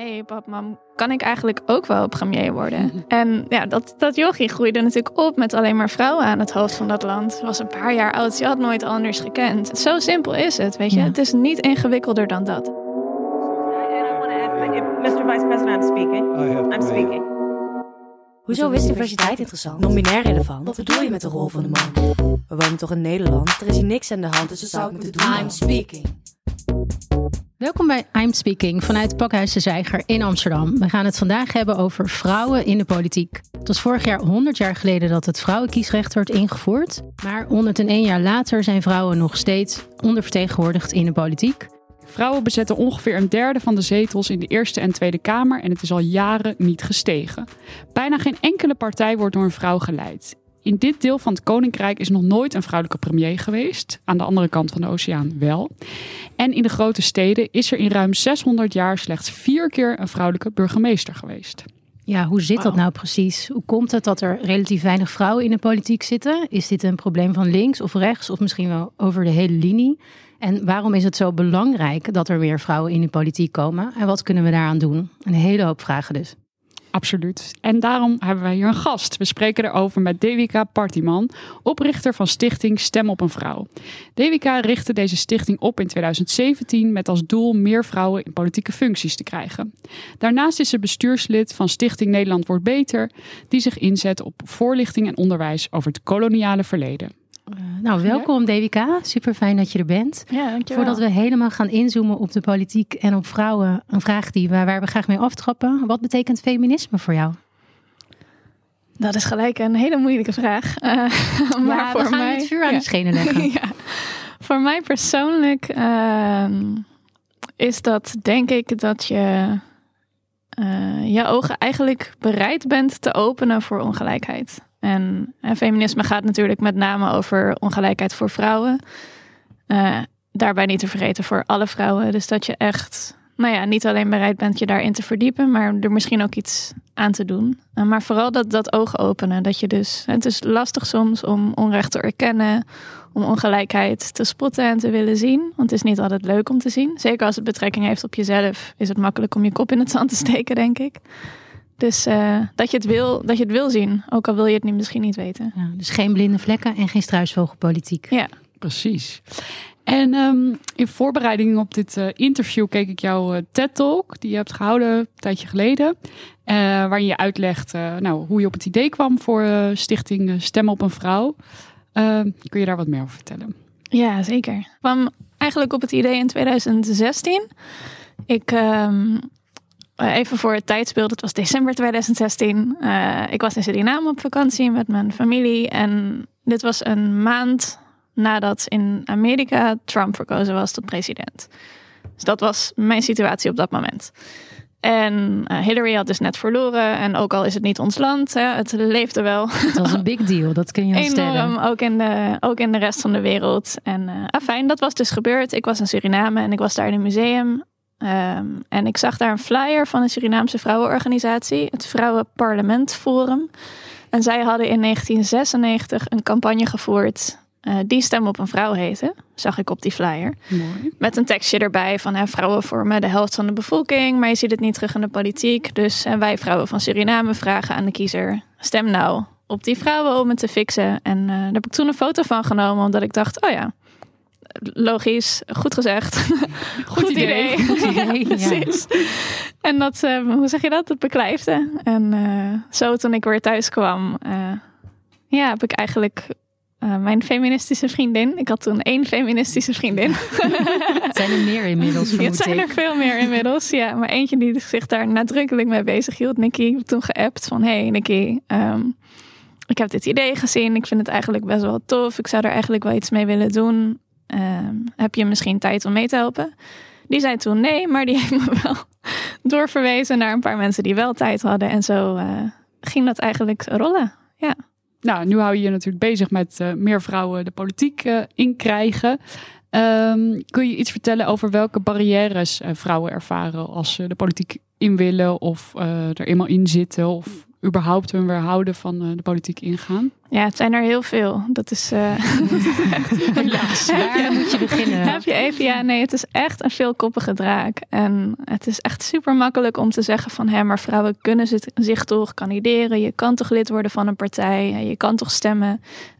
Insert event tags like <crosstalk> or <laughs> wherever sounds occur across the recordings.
hey pap, mam, kan ik eigenlijk ook wel premier worden? <laughs> en ja, dat, dat jochie groeide natuurlijk op met alleen maar vrouwen aan het hoofd van dat land. Ze was een paar jaar oud, ze had nooit anders gekend. Zo simpel is het, weet je. Ja. Het is niet ingewikkelder dan dat. Mr. Vice President, I'm speaking. Have I'm speaking. Hoezo is diversiteit interessant? Non-binair relevant? Wat bedoel je met de rol van de man? We wonen toch in Nederland? Er is hier niks aan de hand, dus dat zou ik moeten doen. I'm speaking. Welkom bij I'm Speaking vanuit Pakhuis de Zeiger in Amsterdam. We gaan het vandaag hebben over vrouwen in de politiek. Het was vorig jaar 100 jaar geleden dat het vrouwenkiesrecht werd ingevoerd. Maar 101 jaar later zijn vrouwen nog steeds ondervertegenwoordigd in de politiek. Vrouwen bezetten ongeveer een derde van de zetels in de Eerste en Tweede Kamer en het is al jaren niet gestegen. Bijna geen enkele partij wordt door een vrouw geleid. In dit deel van het Koninkrijk is nog nooit een vrouwelijke premier geweest. Aan de andere kant van de oceaan wel. En in de grote steden is er in ruim 600 jaar slechts vier keer een vrouwelijke burgemeester geweest. Ja, hoe zit dat nou precies? Hoe komt het dat er relatief weinig vrouwen in de politiek zitten? Is dit een probleem van links of rechts of misschien wel over de hele linie? En waarom is het zo belangrijk dat er meer vrouwen in de politiek komen? En wat kunnen we daaraan doen? Een hele hoop vragen dus. Absoluut. En daarom hebben wij hier een gast. We spreken erover met Devika Partiman, oprichter van stichting Stem op een Vrouw. Devika richtte deze stichting op in 2017 met als doel meer vrouwen in politieke functies te krijgen. Daarnaast is ze bestuurslid van Stichting Nederland Wordt Beter, die zich inzet op voorlichting en onderwijs over het koloniale verleden. Eh, nou, welkom Devika. Super fijn dat je er bent. Ja, dankjewel. Voordat we helemaal gaan inzoomen op de politiek en op vrouwen, een vraag die, waar, waar we graag mee aftrappen. Wat betekent feminisme voor jou? Dat is gelijk een hele moeilijke vraag. Eh, <laughs> maar ja, voor we gaan mij... het vuur aan Ja. de schenen leggen. <laughs> ja. Voor mij persoonlijk ehm, is dat denk ik dat je eh, je ogen eigenlijk bereid bent te openen voor ongelijkheid. En, eh, feminisme gaat natuurlijk met name over ongelijkheid voor vrouwen. Eh, daarbij niet te vergeten voor alle vrouwen. Dus dat je echt, nou ja, niet alleen bereid bent je daarin te verdiepen, maar er misschien ook iets aan te doen. Eh, maar vooral dat, dat oog openen. Dat je dus, het is lastig soms om onrecht te erkennen, om ongelijkheid te spotten en te willen zien. Want het is niet altijd leuk om te zien. Zeker als het betrekking heeft op jezelf, is het makkelijk om je kop in het zand te steken, denk ik. Dus eh, dat, je het wil, dat je het wil zien, ook al wil je het niet, misschien niet weten. Ja, dus geen blinde vlekken en geen struisvogelpolitiek. Ja. Precies. En ehm, in voorbereiding op dit eh, interview keek ik jouw eh, TED-talk, die je hebt gehouden een tijdje geleden. eh, waarin je uitlegt nou, hoe je op het idee kwam voor stichting Stem op een Vrouw. Ehm, kun je daar wat meer over vertellen? Ja, zeker. Ik kwam eigenlijk op het idee in 2016. Ik, ehm, eh, even voor het tijdsbeeld, het was december 2016. Eh, ik was in Suriname op vakantie met mijn familie. En dit was een maand nadat in Amerika Trump verkozen was tot president. Dus dat was mijn situatie op dat moment. En eh, Hillary had dus net verloren. En ook al is het niet ons land, hè, het leefde wel. Het was een big deal, dat kun je wel Enorm, ook in, de, ook in de rest van de wereld. En uh, afijn, dat was dus gebeurd. Ik was in Suriname en ik was daar in een museum. Ehm, en ik zag daar een flyer van een Surinaamse vrouwenorganisatie, het Vrouwenparlement Forum. En zij hadden in 1996 een campagne gevoerd eh, die Stem op een Vrouw heette. Zag ik op die flyer. Mooi. Met een tekstje erbij van hè, vrouwen vormen de helft van de bevolking, maar je ziet het niet terug in de politiek. Dus en wij vrouwen van Suriname vragen aan de kiezer: stem nou op die vrouwen om het te fixen. En eh, daar heb ik toen een foto van genomen, omdat ik dacht: oh ja, logisch, goed gezegd. goed, <laughs> idee. Goed idee, ja. <laughs> En dat, eh, hoe zeg je dat? Het beklijfde. En eh, zo toen ik weer thuis kwam, eh, ja, heb ik eigenlijk eh, mijn feministische vriendin. Ik had toen één feministische vriendin. <laughs> Het zijn er meer inmiddels, Ja, het zijn er veel meer inmiddels. Ja, maar eentje die zich daar nadrukkelijk mee bezig hield. Heb toen geappt van... Hey Nicky, ehm, ik heb dit idee gezien. Ik vind het eigenlijk best wel tof. Ik zou er eigenlijk wel iets mee willen doen. Ehm, heb je misschien tijd om mee te helpen? Die zei toen nee, maar die <laughs> heeft me wel doorverwezen naar een paar mensen die wel tijd hadden. En zo eh, ging dat eigenlijk rollen. Ja. Nou, nu hou je je natuurlijk bezig met eh, meer vrouwen de politiek eh, inkrijgen. Ehm, kun je iets vertellen over welke barrières vrouwen ervaren als ze de politiek in willen of er eenmaal in zitten? Of überhaupt hun weerhouden van eh, de politiek ingaan? Ja, het zijn er heel veel. Dat is. eh, <laughs> Helaas. Waar moet je beginnen? Heb je even, ja, nee, het is echt een veelkoppige draak. En het is echt super makkelijk om te zeggen van, hé, maar vrouwen kunnen zich toch kandideren. Je kan toch lid worden van een partij. Je kan toch stemmen.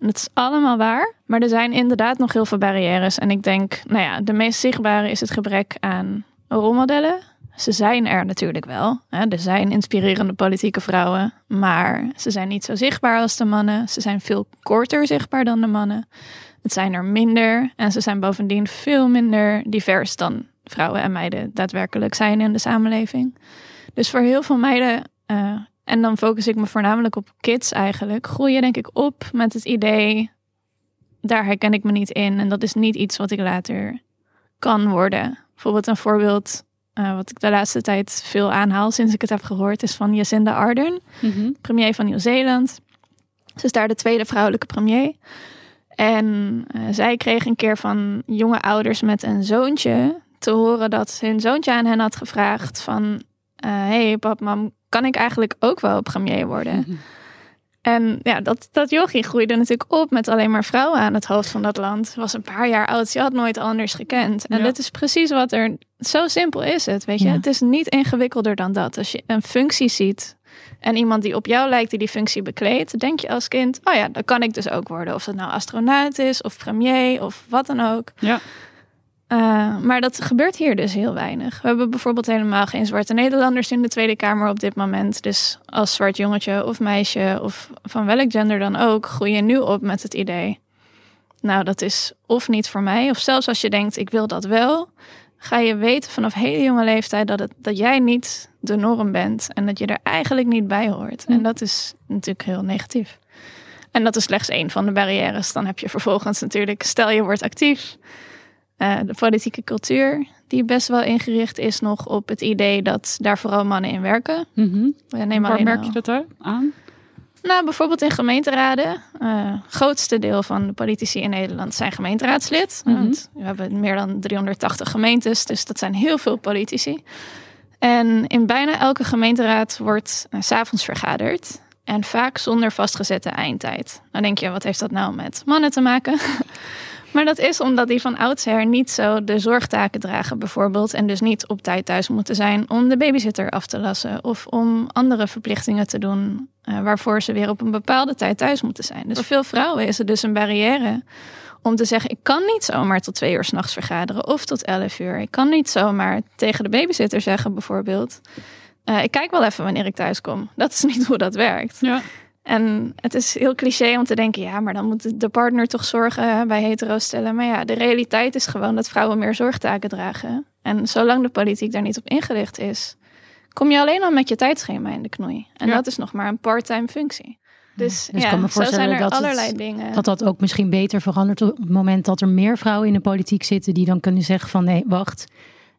En dat is allemaal waar. Maar er zijn inderdaad nog heel veel barrières. En ik denk, nou ja, de meest zichtbare is het gebrek aan rolmodellen. Ze zijn er natuurlijk wel. Er zijn inspirerende politieke vrouwen. Maar ze zijn niet zo zichtbaar als de mannen. Ze zijn veel korter zichtbaar dan de mannen. Het zijn er minder en ze zijn bovendien veel minder divers dan vrouwen en meiden daadwerkelijk zijn in de samenleving. Dus voor heel veel meiden, eh, en dan focus ik me voornamelijk op kids eigenlijk, groeien denk ik op met het idee, daar herken ik me niet in en dat is niet iets wat ik later kan worden. Bijvoorbeeld een voorbeeld eh, wat ik de laatste tijd veel aanhaal sinds ik het heb gehoord, is van Jacinda Ardern Mhm. premier van Nieuw-Zeeland. Ze is daar de tweede vrouwelijke premier. En eh, zij kreeg een keer van jonge ouders met een zoontje te horen dat hun zoontje aan hen had gevraagd van... eh hey pap, mam, kan ik eigenlijk ook wel premier worden? Mhm. En ja, dat, dat jochie groeide natuurlijk op met alleen maar vrouwen aan het hoofd van dat land. Was een paar jaar oud, ze had nooit anders gekend. En Ja. dit is precies wat er... Zo simpel is het, weet je. Ja. Het is niet ingewikkelder dan dat. Als je een functie ziet en iemand die op jou lijkt die die functie bekleedt, denk je als kind, oh ja, dat kan ik dus ook worden. Of het nou astronaut is, of premier, of wat dan ook. Ja. Uh, maar dat gebeurt hier dus heel weinig. We hebben bijvoorbeeld helemaal geen zwarte Nederlanders in de Tweede Kamer op dit moment. Dus als zwart jongetje of meisje of van welk gender dan ook, groei je nu op met het idee. Nou, dat is of niet voor mij, of zelfs als je denkt, ik wil dat wel, ga je weten vanaf hele jonge leeftijd dat, het, dat jij niet de norm bent en dat je er eigenlijk niet bij hoort. En dat is natuurlijk heel negatief. En dat is slechts één van de barrières. Dan heb je vervolgens natuurlijk, stel je wordt actief. Uh, de politieke cultuur, die best wel ingericht is nog op het idee dat daar vooral mannen in werken. Mhm. Neem Waar merk je dat uit- aan? Nou, bijvoorbeeld in gemeenteraden. Uh, grootste deel van de politici in Nederland zijn gemeenteraadslid. Mhm. Want we hebben meer dan 380 gemeentes, dus dat zijn heel veel politici. En in bijna elke gemeenteraad wordt uh, s'avonds vergaderd. En vaak zonder vastgezette eindtijd. Dan denk je, wat heeft dat nou met mannen te maken? <laughs> Maar dat is omdat die van oudsher niet zo de zorgtaken dragen, bijvoorbeeld. En dus niet op tijd thuis moeten zijn om de babysitter af te lassen. Of om andere verplichtingen te doen uh, waarvoor ze weer op een bepaalde tijd thuis moeten zijn. Dus voor veel vrouwen is het dus een barrière om te zeggen: ik kan niet zomaar tot twee uur s'nachts vergaderen of tot elf uur. Ik kan niet zomaar tegen de babysitter zeggen, bijvoorbeeld. Uh, ik kijk wel even wanneer ik thuis kom. Dat is niet hoe dat werkt. Ja. En het is heel cliché om te denken, ja, maar dan moet de partner toch zorgen bij hetero stellen. Maar ja, de realiteit is gewoon dat vrouwen meer zorgtaken dragen. En zolang de politiek daar niet op ingericht is, kom je alleen al met je tijdschema in de knoei. En Ja. dat is nog maar een part-time functie. Dus, Dus ja, ik kan me zo zijn voorstellen er dat het- allerlei dingen. Dat dat ook misschien beter verandert op het moment dat er meer vrouwen in de politiek zitten die dan kunnen zeggen van nee, wacht,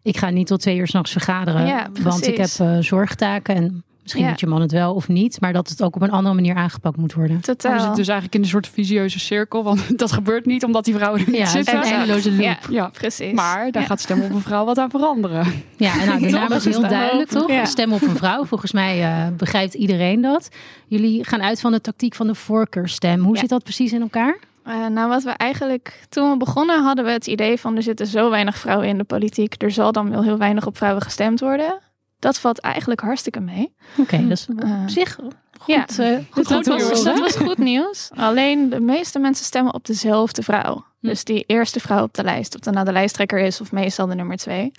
ik ga niet tot twee uur s'nachts vergaderen, Ja, want ik heb eh, zorgtaken en misschien Ja. moet je man het wel of niet, maar dat het ook op een andere manier aangepakt moet worden. Maar we Totaal. zitten dus eigenlijk in een soort visieuze cirkel. Want <laughs> dat gebeurt niet omdat die vrouwen er niet Ja, zitten. een eindeloze loop. Ja, Ja. precies. Maar daar Ja. gaat stemmen op een vrouw wat aan veranderen. Ja, en nou, de naam <laughs> is heel duidelijk, toch? Ja. Stem op een vrouw. Volgens mij eh, begrijpt iedereen dat. Jullie gaan uit van de tactiek van de voorkeurstem. Hoe Ja. zit dat precies in elkaar? Eh, nou, wat we eigenlijk toen we begonnen hadden we het idee van er zitten zo weinig vrouwen in de politiek. Er zal dan wel heel weinig op vrouwen gestemd worden. Dat valt eigenlijk hartstikke mee. Oké, dat is Eh, op zich goed. ja. eh, goed dat, was, dat was goed <laughs> nieuws. Alleen de meeste mensen stemmen op dezelfde vrouw. Hm. Dus die eerste vrouw op de lijst. Of dat nou de lijsttrekker is of meestal de nummer twee.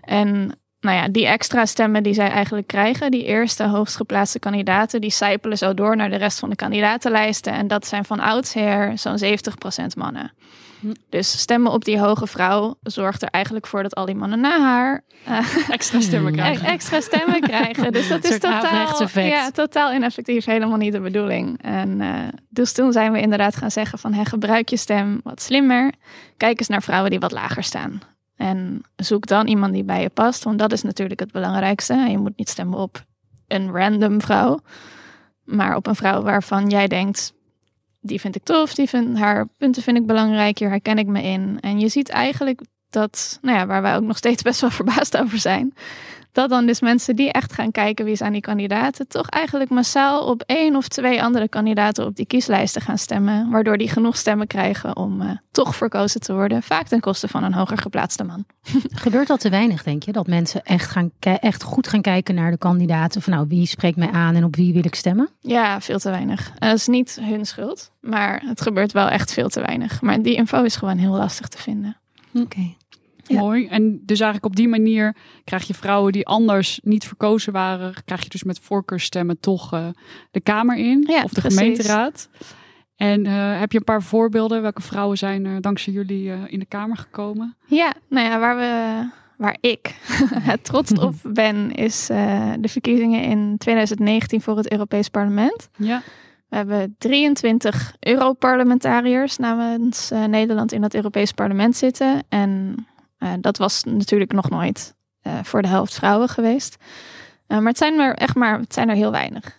En nou ja, die extra stemmen die zij eigenlijk krijgen, die eerste hoogst geplaatste kandidaten, die sijpelen zo door naar de rest van de kandidatenlijsten. En dat zijn van oudsher zo'n 70% mannen. Hm. Dus stemmen op die hoge vrouw zorgt er eigenlijk voor dat al die mannen na haar eh, Extra stemmen <laughs> krijgen. extra stemmen krijgen. Dus dat <laughs> is totaal, ja, totaal ineffectief. Helemaal niet de bedoeling. En eh, dus toen zijn we inderdaad gaan zeggen van... Gebruik je stem wat slimmer. Kijk eens naar vrouwen die wat lager staan. En zoek dan iemand die bij je past. Want dat is natuurlijk het belangrijkste. Je moet niet stemmen op een random vrouw. Maar op een vrouw waarvan jij denkt... Die vind ik tof, die vind, haar punten vind ik belangrijk, hier herken ik me in. En je ziet eigenlijk dat, nou ja, waar wij ook nog steeds best wel <laughs> verbaasd over zijn, dat dan dus mensen die echt gaan kijken wie zijn die kandidaten, toch eigenlijk massaal op één of twee andere kandidaten op die kieslijsten gaan stemmen. Waardoor die genoeg stemmen krijgen om uh, toch verkozen te worden. Vaak ten koste van een hoger geplaatste man. <laughs> Gebeurt dat te weinig, denk je? Dat mensen echt, gaan echt goed gaan kijken naar de kandidaten. Van nou, wie spreekt mij aan en op wie wil ik stemmen? Ja, veel te weinig. Dat is niet hun schuld, maar het gebeurt wel echt veel te weinig. Maar die info is gewoon heel lastig te vinden. Oké. Ja. Mooi. En dus eigenlijk op die manier krijg je vrouwen die anders niet verkozen waren, krijg je dus met voorkeurstemmen toch uh, de Kamer in ja, of de precies. gemeenteraad. En uh, heb je een paar voorbeelden? Welke vrouwen zijn er dankzij jullie uh, in de Kamer gekomen? Ja, nou ja, waar, we, waar ik <laughs> het trots op <laughs> ben, is de verkiezingen in 2019 voor het Europees Parlement. Ja. We hebben 23 Europarlementariërs namens Nederland in dat Europees Parlement zitten. En uh, dat was natuurlijk nog nooit uh, voor de helft vrouwen geweest. Uh, maar het zijn er echt maar, het zijn er heel weinig.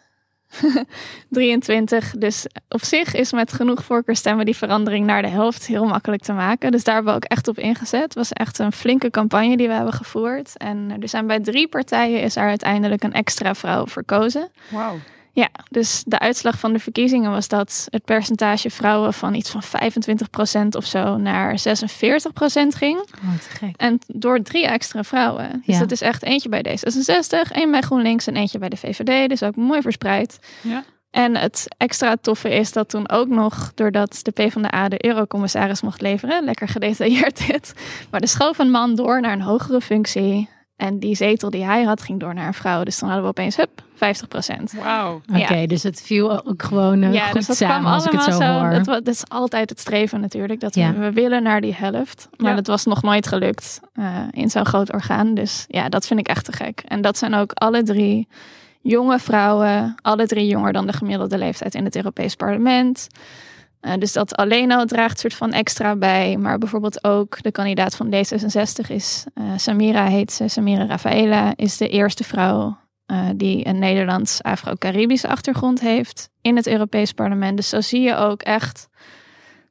<laughs> 23. Dus op zich is met genoeg voorkeurstemmen die verandering naar de helft heel makkelijk te maken. Dus daar hebben we ook echt op ingezet. Het was echt een flinke campagne die we hebben gevoerd. En er zijn bij drie partijen is er uiteindelijk een extra vrouw verkozen. Wauw. Ja, dus de uitslag van de verkiezingen was dat het percentage vrouwen van iets van 25% of zo naar 46% ging. Oh, te gek. En door drie extra vrouwen. Dus Ja. dat is echt eentje bij D66, één bij GroenLinks en eentje bij de VVD. Dus ook mooi verspreid. Ja. En het extra toffe is dat toen ook nog, doordat de PvdA de eurocommissaris mocht leveren, lekker gedetailleerd dit, <laughs> maar de schoof een man door naar een hogere functie. En die zetel die hij had, ging door naar een vrouw. Dus dan hadden we opeens, hup, 50%. Wauw. Oké, dus het viel ook gewoon eh, Ja, goed dus dat samen kwam als ik het zo, hoor. Dat, dat is altijd het streven natuurlijk. Dat Ja. we, we willen naar die helft. Maar Ja. dat was nog nooit gelukt eh, in zo'n groot orgaan. Dus ja, dat vind ik echt te gek. En dat zijn ook alle drie jonge vrouwen. Alle drie jonger dan de gemiddelde leeftijd in het Europees Parlement. Eh, dus dat alleen al draagt soort van extra bij. Maar bijvoorbeeld ook de kandidaat van D66 is eh, Samira heet ze. Samira Rafaela is de eerste vrouw eh, die een Nederlands Afro-Caribische achtergrond heeft in het Europees Parlement. Dus zo zie je ook echt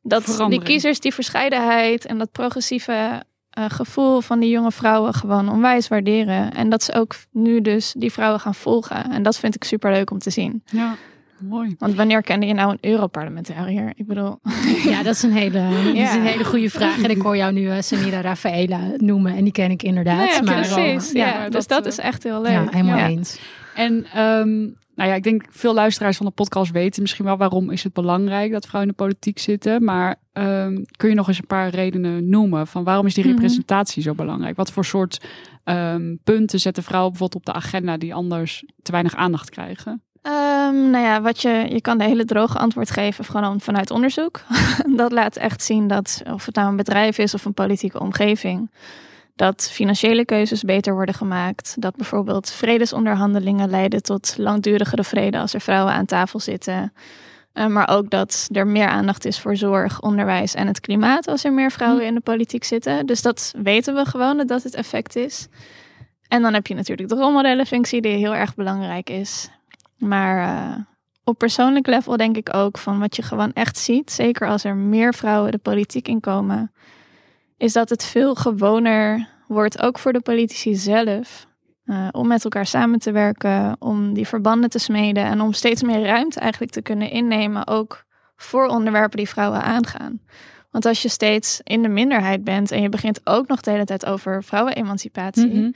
dat die kiezers die verscheidenheid en dat progressieve gevoel van die jonge vrouwen gewoon onwijs waarderen. En dat ze ook nu dus die vrouwen gaan volgen. En dat vind ik super leuk om te zien. Ja, mooi. Want wanneer kende je nou een Europarlementariër? Ik bedoel, Ja, dat is een hele, <laughs> dat is een hele goede vraag. En ik hoor jou nu uh, Samira Rafaela noemen. En die ken ik inderdaad. maar, precies. Ja, ja, dus dat, dat eh, is echt heel leuk. Ja, helemaal Ja. eens. En ehm, nou ja, ik denk veel luisteraars van de podcast weten misschien wel waarom is het belangrijk dat vrouwen in de politiek zitten. Maar ehm, kun je nog eens een paar redenen noemen van waarom is die Mhm. representatie zo belangrijk? Wat voor soort ehm, punten zetten vrouwen bijvoorbeeld op de agenda die anders te weinig aandacht krijgen? Ehm, nou ja, wat je, je kan de hele droge antwoord geven gewoon vanuit onderzoek. <laughs> dat laat echt zien dat, of het nou een bedrijf is of een politieke omgeving, dat financiële keuzes beter worden gemaakt. Dat bijvoorbeeld vredesonderhandelingen leiden tot langdurigere vrede als er vrouwen aan tafel zitten. Eh, maar ook dat er meer aandacht is voor zorg, onderwijs en het klimaat als er meer vrouwen in de politiek zitten. Dus dat weten we gewoon dat dat het effect is. En dan heb je natuurlijk de rolmodellenfunctie die heel erg belangrijk is. Maar eh, op persoonlijk level denk ik ook van wat je gewoon echt ziet, zeker als er meer vrouwen de politiek inkomen, is dat het veel gewoner wordt, ook voor de politici zelf, eh, om met elkaar samen te werken, om die verbanden te smeden en om steeds meer ruimte eigenlijk te kunnen innemen, ook voor onderwerpen die vrouwen aangaan. Want als je steeds in de minderheid bent en je begint ook nog de hele tijd over vrouwenemancipatie, Mhm.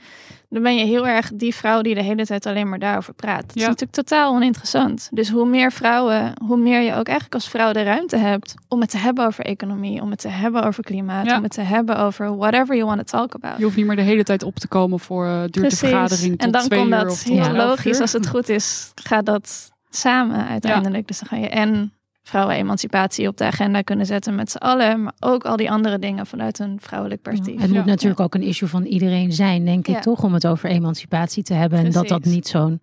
dan ben je heel erg die vrouw die de hele tijd alleen maar daarover praat. Dat is natuurlijk totaal oninteressant. Dus hoe meer vrouwen, hoe meer je ook eigenlijk als vrouw de ruimte hebt om het te hebben over economie, om het te hebben over klimaat, Ja. om het te hebben over whatever you want to talk about. Je hoeft niet meer de hele tijd op te komen voor uh, duurt de Precies. vergadering tot en dan komt dat heel logisch. uur. Als het <laughs> goed is, gaat dat samen uiteindelijk. Dus dan ga je en vrouwenemancipatie op de agenda kunnen zetten met z'n allen, maar ook al die andere dingen vanuit een vrouwelijk perspectief. Het moet natuurlijk ook een issue van iedereen zijn, denk ik toch, om het over emancipatie te hebben. En dat dat niet zo'n,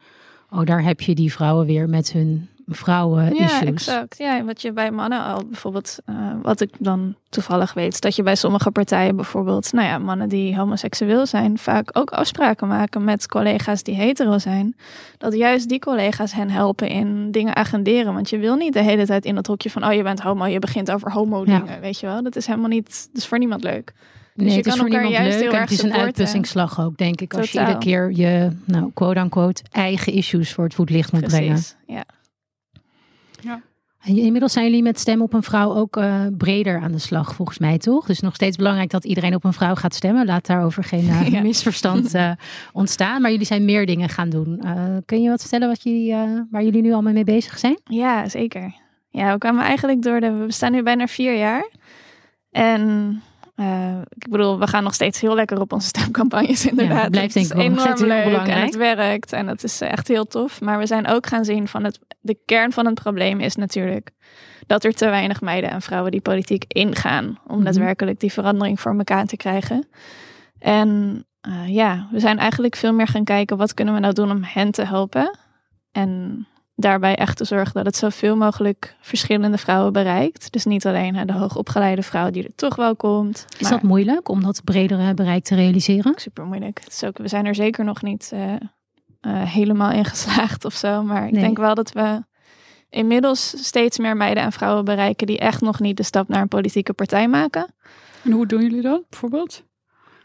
oh daar heb je die vrouwen weer met hun vrouwen-issues. Ja, exact. Ja, wat je bij mannen al bijvoorbeeld, eh, wat ik dan toevallig weet, dat je bij sommige partijen bijvoorbeeld, nou ja, mannen die homoseksueel zijn, vaak ook afspraken maken met collega's die hetero zijn. Dat juist die collega's hen helpen in dingen agenderen. Want je wil niet de hele tijd in dat hokje van, oh je bent homo, je begint over homo dingen, weet je wel. Dat is helemaal niet, dat is voor niemand leuk. Nee, je het is kan voor niemand juist leuk heel en het is een uitpussingsslag ook, denk ik. Als je iedere keer je, nou, quote-unquote, eigen issues voor het voetlicht moet brengen. Precies. Ja. En inmiddels zijn jullie met Stem op een Vrouw ook eh, breder aan de slag, volgens mij, toch? Dus nog steeds belangrijk dat iedereen op een vrouw gaat stemmen. Laat daarover geen eh, <laughs> Ja. misverstand eh, ontstaan. Maar jullie zijn meer dingen gaan doen. Kun je wat vertellen wat jullie, waar jullie nu allemaal mee bezig zijn? Ja, zeker. Ja, we kwamen eigenlijk door de. We bestaan nu bijna vier jaar. En eh, ik bedoel, we gaan nog steeds heel lekker op onze stemcampagnes, <laughs> inderdaad. het blijft denk ik wel enorm heel leuk belangrijk. En het werkt en het is echt heel tof. Maar we zijn ook gaan zien van het. De kern van het probleem is natuurlijk dat er te weinig meiden en vrouwen die politiek ingaan. Om Mhm. daadwerkelijk die verandering voor elkaar te krijgen. En eh, ja, we zijn eigenlijk veel meer gaan kijken wat kunnen we nou doen om hen te helpen. En daarbij echt te zorgen dat het zoveel mogelijk verschillende vrouwen bereikt. Dus niet alleen hè, de hoogopgeleide vrouw die er toch wel komt. Is dat moeilijk om dat bredere bereik te realiseren? super moeilijk? Het is ook, we zijn er zeker nog niet eh, eh, helemaal in geslaagd of zo. Maar ik Nee. denk wel dat we inmiddels steeds meer meiden en vrouwen bereiken die echt nog niet de stap naar een politieke partij maken. En hoe doen jullie dat bijvoorbeeld?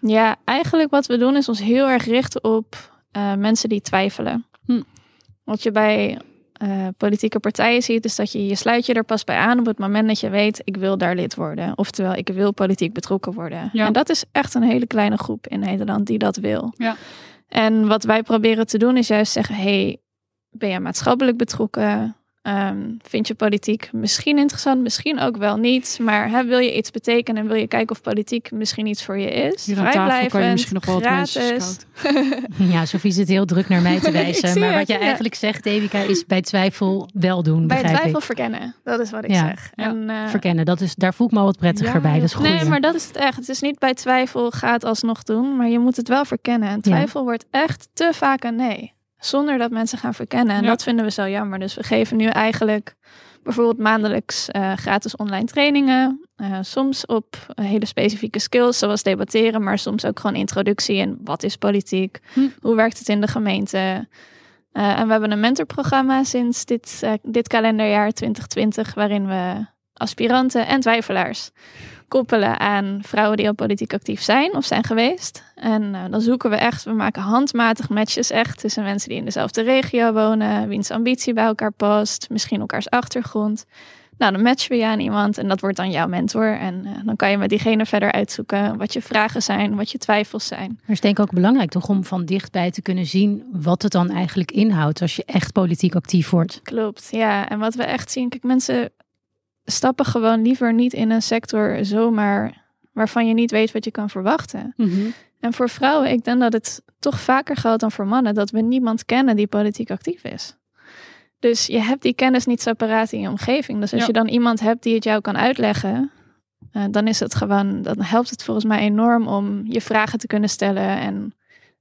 Ja, eigenlijk wat we doen is ons heel erg richten op eh, mensen die twijfelen. Hm. Wat je bij eh, politieke partijen ziet, is dat je je sluit je er pas bij aan op het moment dat je weet, ik wil daar lid worden. Oftewel, ik wil politiek betrokken worden. Ja. En dat is echt een hele kleine groep in Nederland die dat wil. Ja. En wat wij proberen te doen is juist zeggen, hey, ben je maatschappelijk betrokken? Ehm, vind je politiek misschien interessant, misschien ook wel niet. Maar hè, wil je iets betekenen en wil je kijken of politiek misschien iets voor je is? Hier aan tafel kan je misschien nog wel wat mensen gratis. <laughs> Ja, Sofie zit heel druk naar mij te <laughs> wijzen. maar wat je ja. eigenlijk zegt, Devika, is bij twijfel wel doen, Bij twijfel ik. verkennen, dat is wat ik Ja. zeg. Ja. En, eh, Verkennen, dat is, daar voel ik me al wat prettiger Ja, bij. Dat is goed. Nee, maar dat is het echt. Het is niet bij twijfel ga het alsnog doen, maar je moet het wel verkennen. En twijfel wordt echt te vaak een nee. Zonder dat mensen gaan verkennen. En Ja. dat vinden we zo jammer. Dus we geven nu eigenlijk bijvoorbeeld maandelijks eh, gratis online trainingen. Eh, soms op eh, hele specifieke skills, zoals debatteren, maar soms ook gewoon introductie in wat is politiek, Hm. hoe werkt het in de gemeente. En we hebben een mentorprogramma sinds dit, dit kalenderjaar 2020, waarin we aspiranten en twijfelaars koppelen aan vrouwen die al politiek actief zijn of zijn geweest. En eh, dan zoeken we echt, we maken handmatig matches echt tussen mensen die in dezelfde regio wonen, wiens ambitie bij elkaar past, misschien elkaars achtergrond. Nou, dan matchen we je aan iemand en dat wordt dan jouw mentor. En eh, dan kan je met diegene verder uitzoeken wat je vragen zijn, wat je twijfels zijn. Maar het is denk ik ook belangrijk toch om van dichtbij te kunnen zien wat het dan eigenlijk inhoudt als je echt politiek actief wordt. Klopt, ja. En wat we echt zien, kijk, mensen stappen gewoon liever niet in een sector zomaar waarvan je niet weet wat je kan verwachten. Mhm. En voor vrouwen, ik denk dat het toch vaker geldt dan voor mannen, dat we niemand kennen die politiek actief is. Dus je hebt die kennis niet zo paraat in je omgeving. Dus als Ja. je dan iemand hebt die het jou kan uitleggen, eh, dan is het gewoon, dan helpt het volgens mij enorm om je vragen te kunnen stellen en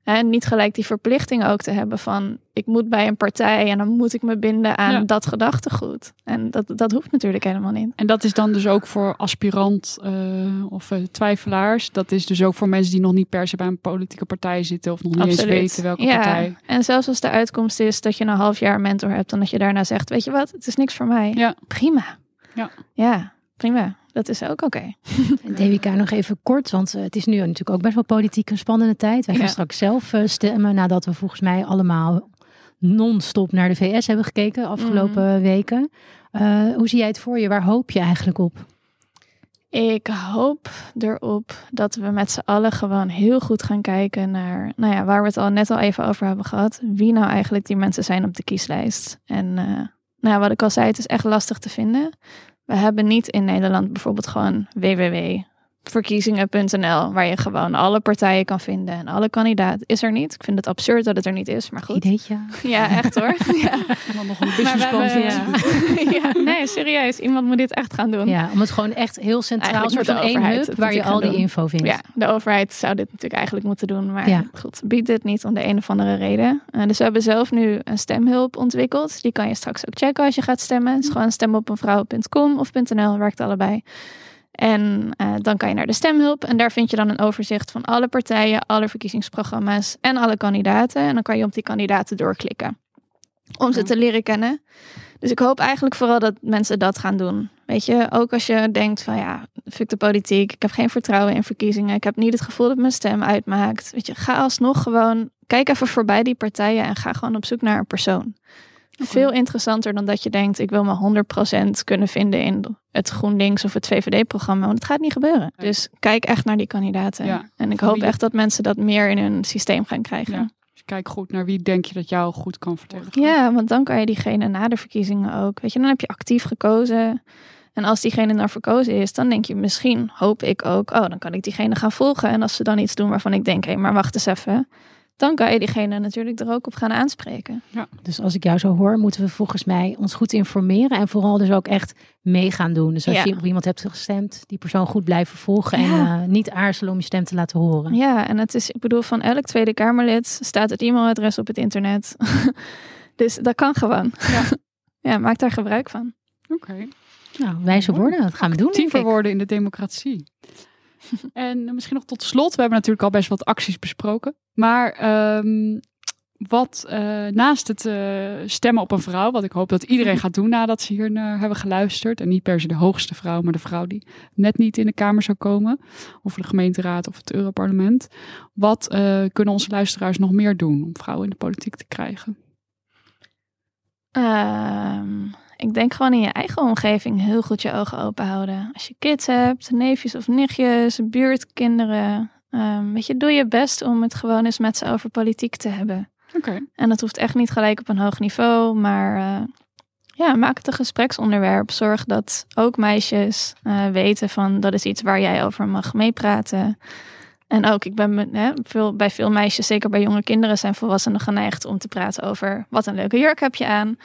hè, niet gelijk die verplichting ook te hebben van ik moet bij een partij en dan moet ik me binden aan Ja. dat gedachtegoed. En dat, dat hoeft natuurlijk helemaal niet. En dat is dan dus ook voor aspirant eh, of eh, twijfelaars. Dat is dus ook voor mensen die nog niet per se bij een politieke partij zitten of nog niet eens weten welke ja. partij. En zelfs als de uitkomst is dat je een half jaar mentor hebt en dat je daarna zegt, weet je wat, het is niks voor mij. Ja. Prima. Ja. Ja, prima. Dat is ook oké. En Devika nog even kort, want eh, het is nu natuurlijk ook best wel politiek een spannende tijd. Wij gaan Ja. straks zelf eh, stemmen nadat we volgens mij allemaal non-stop naar de VS hebben gekeken de afgelopen Mhm. weken. Eh, hoe zie jij het voor je? Waar hoop je eigenlijk op? Ik hoop erop dat we met z'n allen gewoon heel goed gaan kijken naar, nou ja, waar we het al net al even over hebben gehad. Wie nou eigenlijk die mensen zijn op de kieslijst. En nou ja, wat ik al zei, het is echt lastig te vinden. We hebben niet in Nederland bijvoorbeeld gewoon www.verkiezingen.nl, waar je gewoon alle partijen kan vinden en alle kandidaten. Is er niet. Ik vind het absurd dat het er niet is, maar goed. Ideetje? Ja, echt hoor. <laughs> Ja. En dan nog een businessplan. hebben- <laughs> ja. nee, serieus. Iemand moet dit echt gaan doen. Ja, om het gewoon echt heel centraal, Eigenlijk soort van één hub waar je al die info vindt. Ja, de overheid zou dit natuurlijk eigenlijk moeten doen. Maar Ja. goed, biedt dit niet om de een of andere reden. Eh, dus we hebben zelf nu een stemhulp ontwikkeld. Die kan je straks ook checken als je gaat stemmen. Het is gewoon stemopeenvrouw.com of .nl, werkt allebei. En eh, dan kan je naar de stemhulp. En daar vind je dan een overzicht van alle partijen, alle verkiezingsprogramma's en alle kandidaten. En dan kan je op die kandidaten doorklikken. Om ze te leren kennen. Dus ik hoop eigenlijk vooral dat mensen dat gaan doen. weet je, ook als je denkt van ja, fuck de politiek, ik heb geen vertrouwen in verkiezingen, ik heb niet het gevoel dat mijn stem uitmaakt. Weet je, ga alsnog gewoon, kijk even voorbij die partijen en ga gewoon op zoek naar een persoon. Veel interessanter dan dat je denkt, ik wil me 100% kunnen vinden in het GroenLinks of het VVD-programma. Want het gaat niet gebeuren. Nee. Dus kijk echt naar die kandidaten. Ja. En ik hoop echt dat mensen dat meer in hun systeem gaan krijgen. Ja. Dus kijk goed naar wie denk je dat jou goed kan vertegenwoordigen. Ja, want dan kan je diegene na de verkiezingen ook. Weet je, dan heb je actief gekozen. En als diegene dan verkozen is, dan denk je misschien, hoop ik ook, oh, dan kan ik diegene gaan volgen. En als ze dan iets doen waarvan ik denk, hé, maar wacht eens even. Dan kan je diegene natuurlijk er ook op gaan aanspreken. Dus als ik jou zo hoor, moeten we volgens mij ons goed informeren. En vooral dus ook echt mee gaan doen. Dus als Ja. je op iemand hebt gestemd, die persoon goed blijven volgen. En Ja. eh, niet aarzelen om je stem te laten horen. Ja, en het is, ik bedoel, van elk Tweede Kamerlid staat het e-mailadres op het internet. <laughs> dus dat kan gewoon. Ja. <laughs> ja, maak daar gebruik van. Oké. Nou, wijze woorden, dat gaan we doen. Denk Actiever worden in de democratie. <laughs> en misschien nog tot slot, we hebben natuurlijk al best wat acties besproken. Maar ehm, wat eh, naast het eh, stemmen op een vrouw, wat ik hoop dat iedereen gaat doen nadat ze hier naar hebben geluisterd. En niet per se de hoogste vrouw, maar de vrouw die net niet in de Kamer zou komen. Of de gemeenteraad of het Europarlement. Wat eh, kunnen onze luisteraars nog meer doen om vrouwen in de politiek te krijgen? Ehm, ik denk gewoon in je eigen omgeving heel goed je ogen open houden. Als je kids hebt, neefjes of nichtjes, buurtkinderen. Ehm, weet je, doe je best om het gewoon eens met ze over politiek te hebben. Oké. En dat hoeft echt niet gelijk op een hoog niveau, maar eh, ja, maak het een gespreksonderwerp. Zorg dat ook meisjes eh, weten van dat is iets waar jij over mag meepraten. En ook, ik ben hè, veel, bij veel meisjes, zeker bij jonge kinderen, zijn volwassenen geneigd om te praten over wat een leuke jurk heb je aan.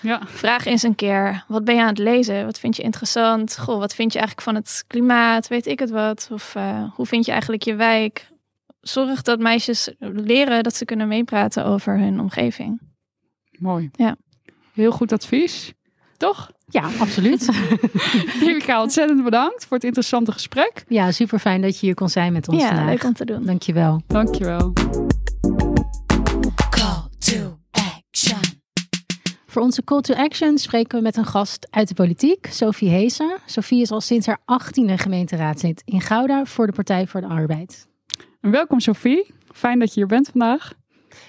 Ja. Vraag eens een keer, wat ben je aan het lezen? Wat vind je interessant? Goh, wat vind je eigenlijk van het klimaat? Weet ik het wat? Of eh, hoe vind je eigenlijk je wijk? Zorg dat meisjes leren dat ze kunnen meepraten over hun omgeving. Mooi. Ja. Heel goed advies. Toch? Ja, absoluut. <laughs> Devika, ontzettend bedankt voor het interessante gesprek. ja, super fijn dat je hier kon zijn met ons ja, vandaag. leuk om te doen. Dankjewel. Dankjewel. Call to. Voor onze call to action spreken we met een gast uit de politiek, Sophie Heesen. Sophie is al sinds haar 18e gemeenteraadslid in Gouda voor de Partij voor de Arbeid. Welkom Sophie. Fijn dat je hier bent vandaag.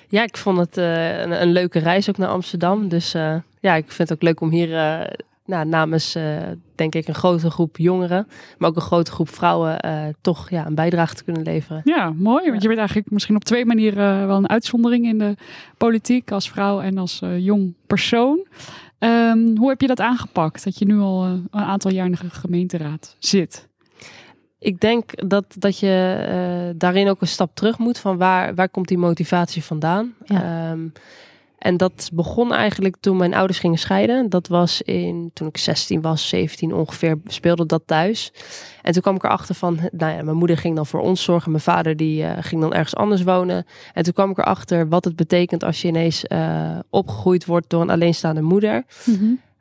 Ja, ik vond het eh, een, een leuke reis ook naar Amsterdam. Dus eh, ja, ik vind het ook leuk om hier eh, nou, namens, eh, denk ik, een grote groep jongeren, maar ook een grote groep vrouwen, eh, toch ja, een bijdrage te kunnen leveren. Ja, mooi. Want je bent eigenlijk misschien op twee manieren eh, wel een uitzondering in de politiek als vrouw en als jong persoon. Ehm, hoe heb je dat aangepakt? Dat je nu al een aantal jaar in de gemeenteraad zit. Ik denk dat, dat je daarin ook een stap terug moet van waar, waar komt die motivatie vandaan. Ja. Ehm, en dat begon eigenlijk toen mijn ouders gingen scheiden. Dat was in, toen ik 16 was, 17 ongeveer, speelde dat thuis. En toen kwam ik erachter van, nou ja, mijn moeder ging dan voor ons zorgen. Mijn vader die eh, ging dan ergens anders wonen. En toen kwam ik erachter wat het betekent als je ineens eh, opgegroeid wordt door een alleenstaande moeder.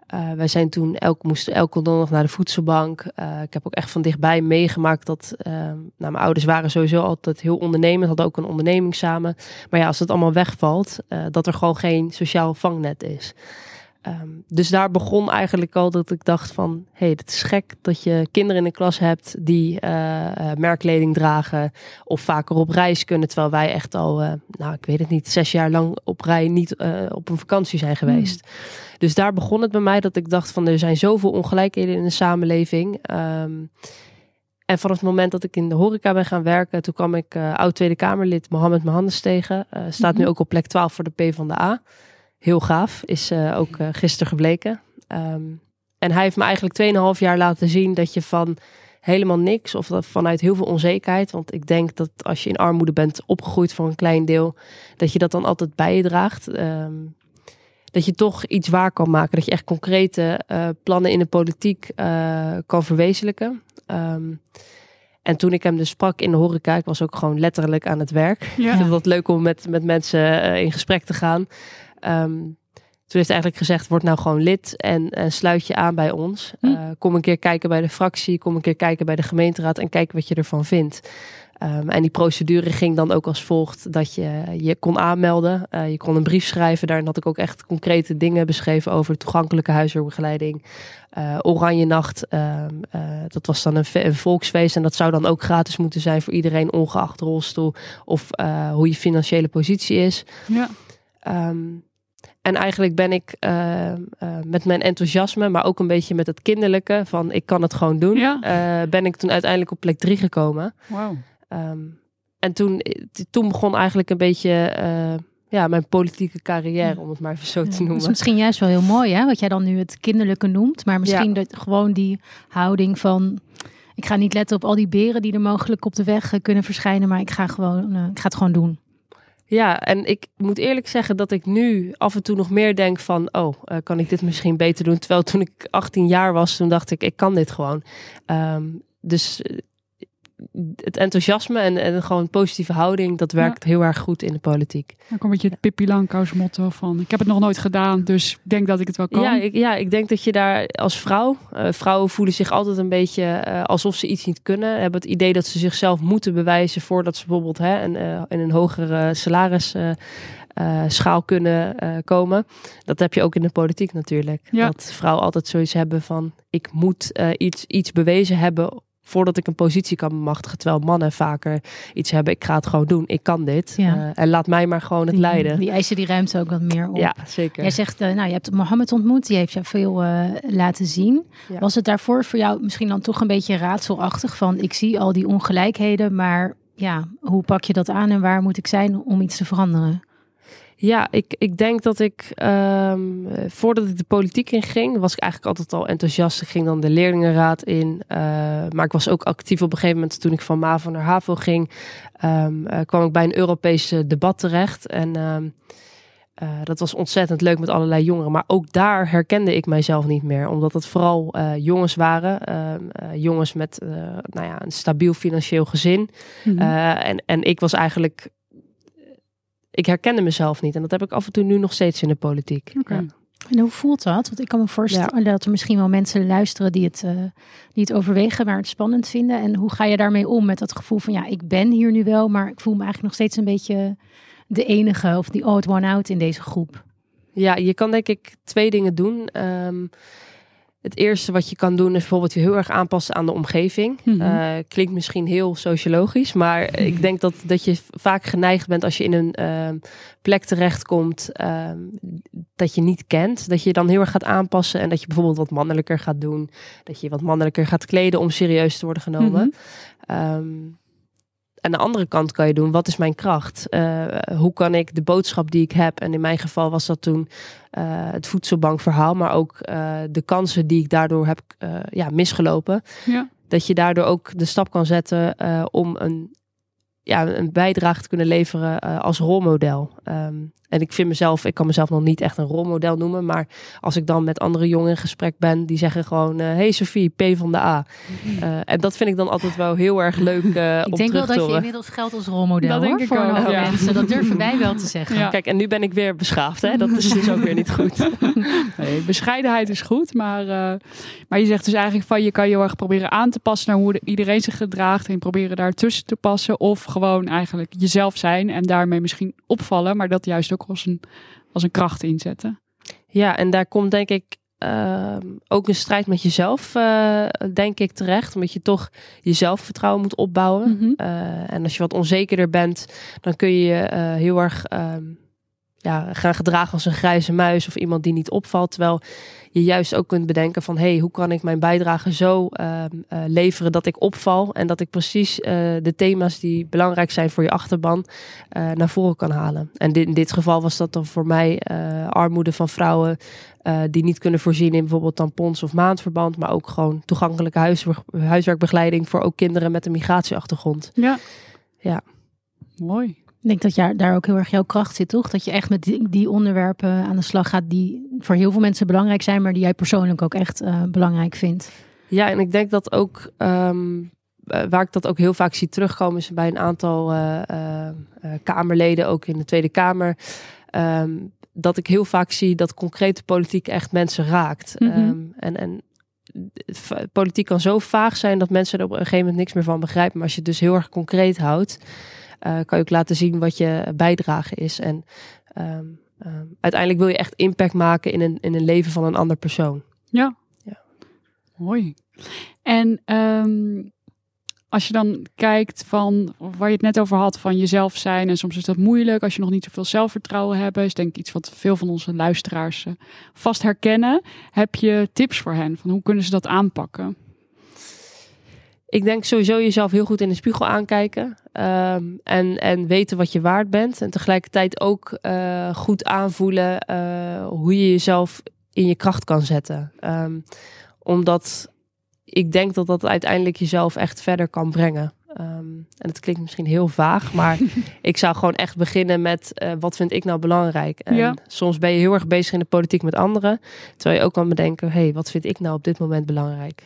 Eh, wij zijn toen elk, moesten elke donderdag naar de voedselbank. Eh, ik heb ook echt van dichtbij meegemaakt dat. eh, nou, mijn ouders waren sowieso altijd heel ondernemend, hadden ook een onderneming samen. Maar ja, als het allemaal wegvalt, dat er gewoon geen sociaal vangnet is. Ehm, dus daar begon eigenlijk al dat ik dacht van, hé, hey, het is gek dat je kinderen in de klas hebt die eh, merkkleding dragen of vaker op reis kunnen, terwijl wij echt al, eh, nou, ik weet het niet, zes jaar lang op rij niet op een vakantie zijn geweest. Dus daar begon het bij mij dat ik dacht van, er zijn zoveel ongelijkheden in de samenleving. Ehm, en vanaf het moment dat ik in de horeca ben gaan werken, toen kwam ik oud Tweede Kamerlid Mohammed Mohandes tegen. Staat nu ook op plek 12 voor de P van de A. Heel gaaf, is eh, ook eh, gisteren gebleken. Ehm, en hij heeft me eigenlijk 2,5 jaar laten zien dat je van helemaal niks of dat vanuit heel veel onzekerheid. Want ik denk dat als je in armoede bent opgegroeid voor een klein deel, dat je dat dan altijd bij je draagt. Ehm, dat je toch iets waar kan maken. Dat je echt concrete eh, plannen in de politiek kan verwezenlijken. Ehm, en toen ik hem dus sprak in de horeca, ik was ook gewoon letterlijk aan het werk. Ja. Ik vind het leuk om met, met mensen in gesprek te gaan. Ehm, toen heeft hij eigenlijk gezegd, word nou gewoon lid en, en sluit je aan bij ons. Hm. Eh, kom een keer kijken bij de fractie, kom een keer kijken bij de gemeenteraad en kijk wat je ervan vindt. Ehm, en die procedure ging dan ook als volgt dat je je kon aanmelden. Uh, je kon een brief schrijven. Daarin had ik ook echt concrete dingen beschreven over toegankelijke huiswerkbegeleiding. Uh, Oranje Nacht, uh, dat was dan een, een, volksfeest. En dat zou dan ook gratis moeten zijn voor iedereen, ongeacht rolstoel of hoe je financiële positie is. Ja. Um, en eigenlijk ben ik uh, uh, met mijn enthousiasme, maar ook een beetje met het kinderlijke van ik kan het gewoon doen, Ja. uh, ben ik toen uiteindelijk op plek drie gekomen. Um, en toen, toen begon eigenlijk een beetje ja, mijn politieke carrière, om het maar even zo te Ja, noemen. Dat is misschien juist wel heel mooi, hè? Wat jij dan nu het kinderlijke noemt. Maar misschien Ja. dat gewoon die houding van... Ik ga niet letten op al die beren die er mogelijk op de weg eh, kunnen verschijnen. Maar ik ga, gewoon, eh, ik ga het gewoon doen. Ja, en ik moet eerlijk zeggen dat ik nu af en toe nog meer denk van, oh, uh, kan ik dit misschien beter doen? Terwijl toen ik 18 jaar was, toen dacht ik, ik kan dit gewoon. Um, dus uh, het enthousiasme en, en gewoon positieve houding, dat werkt ja. heel erg goed in de politiek. Dan komt een beetje het Pippi Langkous motto van, ik heb het nog nooit gedaan, dus ik denk dat ik het wel kan. Ja, ik, ja, ik denk dat je daar als vrouw, uh, vrouwen voelen zich altijd een beetje uh, alsof ze iets niet kunnen. Hebben het idee dat ze zichzelf moeten bewijzen voordat ze bijvoorbeeld hè, een, uh, in een hogere salaris uh, schaal kunnen uh, komen. Dat heb je ook in de politiek natuurlijk. Ja. Dat vrouwen altijd zoiets hebben van ik moet uh, iets, iets bewezen hebben voordat ik een positie kan bemachtigen. Terwijl mannen vaker iets hebben, ik ga het gewoon doen, ik kan dit. Ja. Uh, en laat mij maar gewoon het die, leiden. Die eisen die ruimte ook wat meer op. Ja, zeker. Jij zegt, uh, nou je hebt Mohammed ontmoet, die heeft jou veel uh, laten zien. Ja. Was het daarvoor voor jou misschien dan toch een beetje raadselachtig van ik zie al die ongelijkheden, maar ja, hoe pak je dat aan en waar moet ik zijn om iets te veranderen? Ja, ik, ik denk dat ik, um, voordat ik de politiek in ging, was ik eigenlijk altijd al enthousiast. Ik ging dan de leerlingenraad in. Uh, maar ik was ook actief op een gegeven moment toen ik van MAVO naar HAVO ging. Um, uh, kwam ik bij een Europees debat terecht. En um, uh, dat was ontzettend leuk met allerlei jongeren. Maar ook daar herkende ik mijzelf niet meer. Omdat het vooral uh, jongens waren. Uh, jongens met nou ja, een stabiel financieel gezin. Mhm. Mm -hmm. en, en ik was eigenlijk ik herkende mezelf niet. En dat heb ik af en toe nu nog steeds in de politiek. Okay. Ja. En hoe voelt dat? Want ik kan me voorstellen ja. dat er misschien wel mensen luisteren die het, uh, die het overwegen, maar het spannend vinden. En hoe ga je daarmee om met dat gevoel van ja, ik ben hier nu wel, maar ik voel me eigenlijk nog steeds een beetje de enige of die odd one out in deze groep? Ja, je kan denk ik twee dingen doen. Um, het eerste wat je kan doen is bijvoorbeeld je heel erg aanpassen aan de omgeving. Mhm. Mm -hmm. uh, klinkt misschien heel sociologisch, maar <laughs> ik denk dat, dat je vaak geneigd bent als je in een uh, plek terechtkomt uh, dat je niet kent. Dat je dan heel erg gaat aanpassen en dat je bijvoorbeeld wat mannelijker gaat doen. Dat je wat mannelijker gaat kleden om serieus te worden genomen. Mm -hmm. um, aan de andere kant kan je doen, wat is mijn kracht? Uh, hoe kan ik de boodschap die ik heb, en in mijn geval was dat toen uh, het voedselbankverhaal, maar ook uh, de kansen die ik daardoor heb ja, misgelopen. Ja. Dat je daardoor ook de stap kan zetten om een, ja, een bijdrage te kunnen leveren als rolmodel. Um, en ik vind mezelf, ik kan mezelf nog niet echt een rolmodel noemen, maar als ik dan met andere jongen in gesprek ben, die zeggen gewoon: uh, Hey Sophie, P van de A. Uh, en dat vind ik dan altijd wel heel erg leuk. Uh, ik om denk wel dat te je inmiddels geldt als rolmodel Dat hoor, denk ik voor ook, ja. mensen. Dat durven wij wel te zeggen. Ja. Kijk, en nu ben ik weer beschaafd, hè? Dat is dus ook weer niet goed. <laughs> Nee, bescheidenheid is goed, maar, uh, maar je zegt dus eigenlijk van je kan je heel erg proberen aan te passen naar hoe de, iedereen zich gedraagt en proberen daar tussen te passen. Of gewoon eigenlijk jezelf zijn en daarmee misschien opvallen, maar dat juist ook als een, als een kracht inzetten. Ja, en daar komt denk ik uh, ook een strijd met jezelf, uh, denk ik, terecht. Omdat je toch je zelfvertrouwen moet opbouwen. Mm -hmm. uh, en als je wat onzekerder bent, dan kun je uh, heel erg ja, gaan gedragen als een grijze muis of iemand die niet opvalt. Terwijl je juist ook kunt bedenken van... hé, hey, hoe kan ik mijn bijdrage zo uh, uh, leveren dat ik opval... en dat ik precies uh, de thema's die belangrijk zijn voor je achterban... uh, naar voren kan halen. En dit, in dit geval was dat dan voor mij armoede van vrouwen... Die niet kunnen voorzien in bijvoorbeeld tampons of maandverband... maar ook gewoon toegankelijke huiswerk, huiswerkbegeleiding... voor ook kinderen met een migratieachtergrond. Ja. Ja. Mooi. Ik denk dat ja, daar ook heel erg jouw kracht zit, toch? Dat je echt met die, die, onderwerpen aan de slag gaat die voor heel veel mensen belangrijk zijn, maar die jij persoonlijk ook echt uh, belangrijk vindt. Ja, en ik denk dat ook um, waar ik dat ook heel vaak zie terugkomen, is bij een aantal uh, uh, Kamerleden, ook in de Tweede Kamer. Um, dat ik heel vaak zie dat concrete politiek echt mensen raakt. Mhm. Mm -hmm. um, en, en politiek kan zo vaag zijn dat mensen er op een gegeven moment niks meer van begrijpen. Maar als je het dus heel erg concreet houdt, eh, kan je ook laten zien wat je bijdrage is. En ehm, ehm, uiteindelijk wil je echt impact maken in een, in een leven van een ander persoon. Mooi. En ehm, als je dan kijkt van waar je het net over had, van jezelf zijn. En soms is dat moeilijk als je nog niet zoveel zelfvertrouwen hebt. Is denk ik iets wat veel van onze luisteraars eh, vast herkennen. Heb je tips voor hen? Van hoe kunnen ze dat aanpakken? Ik denk sowieso jezelf heel goed in de spiegel aankijken. ehm, en, en weten wat je waard bent. En tegelijkertijd ook eh, goed aanvoelen eh, hoe je jezelf in je kracht kan zetten. Ehm, omdat ik denk dat dat uiteindelijk jezelf echt verder kan brengen. Ehm, en het klinkt misschien heel vaag, maar <laughs> ik zou gewoon echt beginnen met eh, wat vind ik nou belangrijk. En Ja. soms ben je heel erg bezig in de politiek met anderen, terwijl je ook kan bedenken, hé, hey, wat vind ik nou op dit moment belangrijk?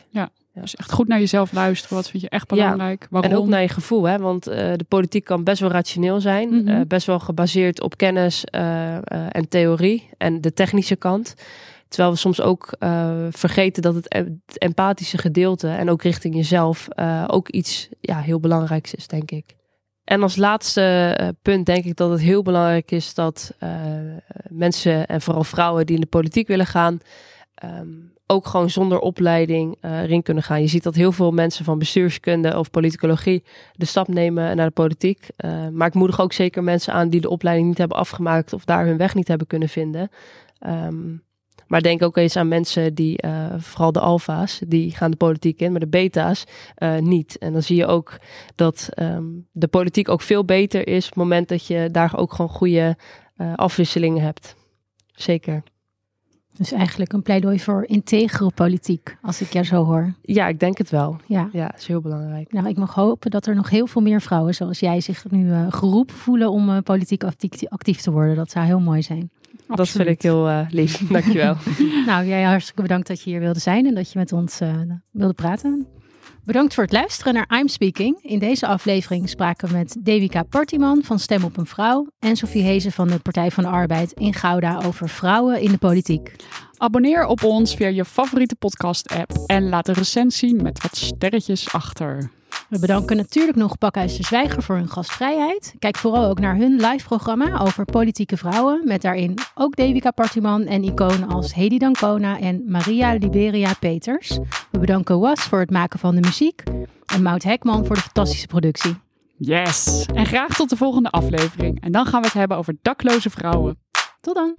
Dus echt goed naar jezelf luisteren. Wat vind je echt belangrijk? Waarom? En ook naar je gevoel, hè? want eh, de politiek kan best wel rationeel zijn, Mhm. eh, best wel gebaseerd op kennis eh, en theorie en de technische kant. Terwijl we soms ook vergeten dat het, em- het empathische gedeelte en ook richting jezelf ook iets ja, heel belangrijks is, denk ik. En als laatste punt denk ik dat het heel belangrijk is dat mensen en vooral vrouwen die in de politiek willen gaan, ehm, ook gewoon zonder opleiding erin kunnen gaan. Je ziet dat heel veel mensen van bestuurskunde of politicologie de stap nemen naar de politiek. Eh, maar ik moedig ook zeker mensen aan die de opleiding niet hebben afgemaakt of daar hun weg niet hebben kunnen vinden. Ehm, maar denk ook eens aan mensen die, eh, vooral de alfa's, die gaan de politiek in, maar de beta's niet. En dan zie je ook dat ehm, de politiek ook veel beter is op het moment dat je daar ook gewoon goede afwisselingen hebt. Zeker. Dus eigenlijk een pleidooi voor integere politiek, als ik jou zo hoor. Ja, ik denk het wel. Ja. Ja, dat is heel belangrijk. Nou, ik mag hopen dat er nog heel veel meer vrouwen zoals jij zich nu eh, geroepen voelen om eh, politiek actief, actief te worden. Dat zou heel mooi zijn. Dat vind ik heel eh, lief. <laughs> Dankjewel. Nou, jij hartstikke bedankt dat je hier wilde zijn en dat je met ons wilde praten. Bedankt voor het luisteren naar I'm Speaking. In deze aflevering spraken we met Devika Partiman van Stem op een Vrouw en Sofie Hezen van de Partij van de Arbeid in Gouda over vrouwen in de politiek. Abonneer op ons via je favoriete podcast-app en laat een recensie met wat sterretjes achter. We bedanken natuurlijk nog Pakhuis de Zwijger voor hun gastvrijheid. Kijk vooral ook naar hun live programma over politieke vrouwen. Met daarin ook Devika Partiman en iconen als Hedy Dancona en Maria Liberia Peters. We bedanken Was voor het maken van de muziek. En Mout Hekman voor de fantastische productie. Yes! En graag tot de volgende aflevering. En dan gaan we het hebben over dakloze vrouwen. Tot dan!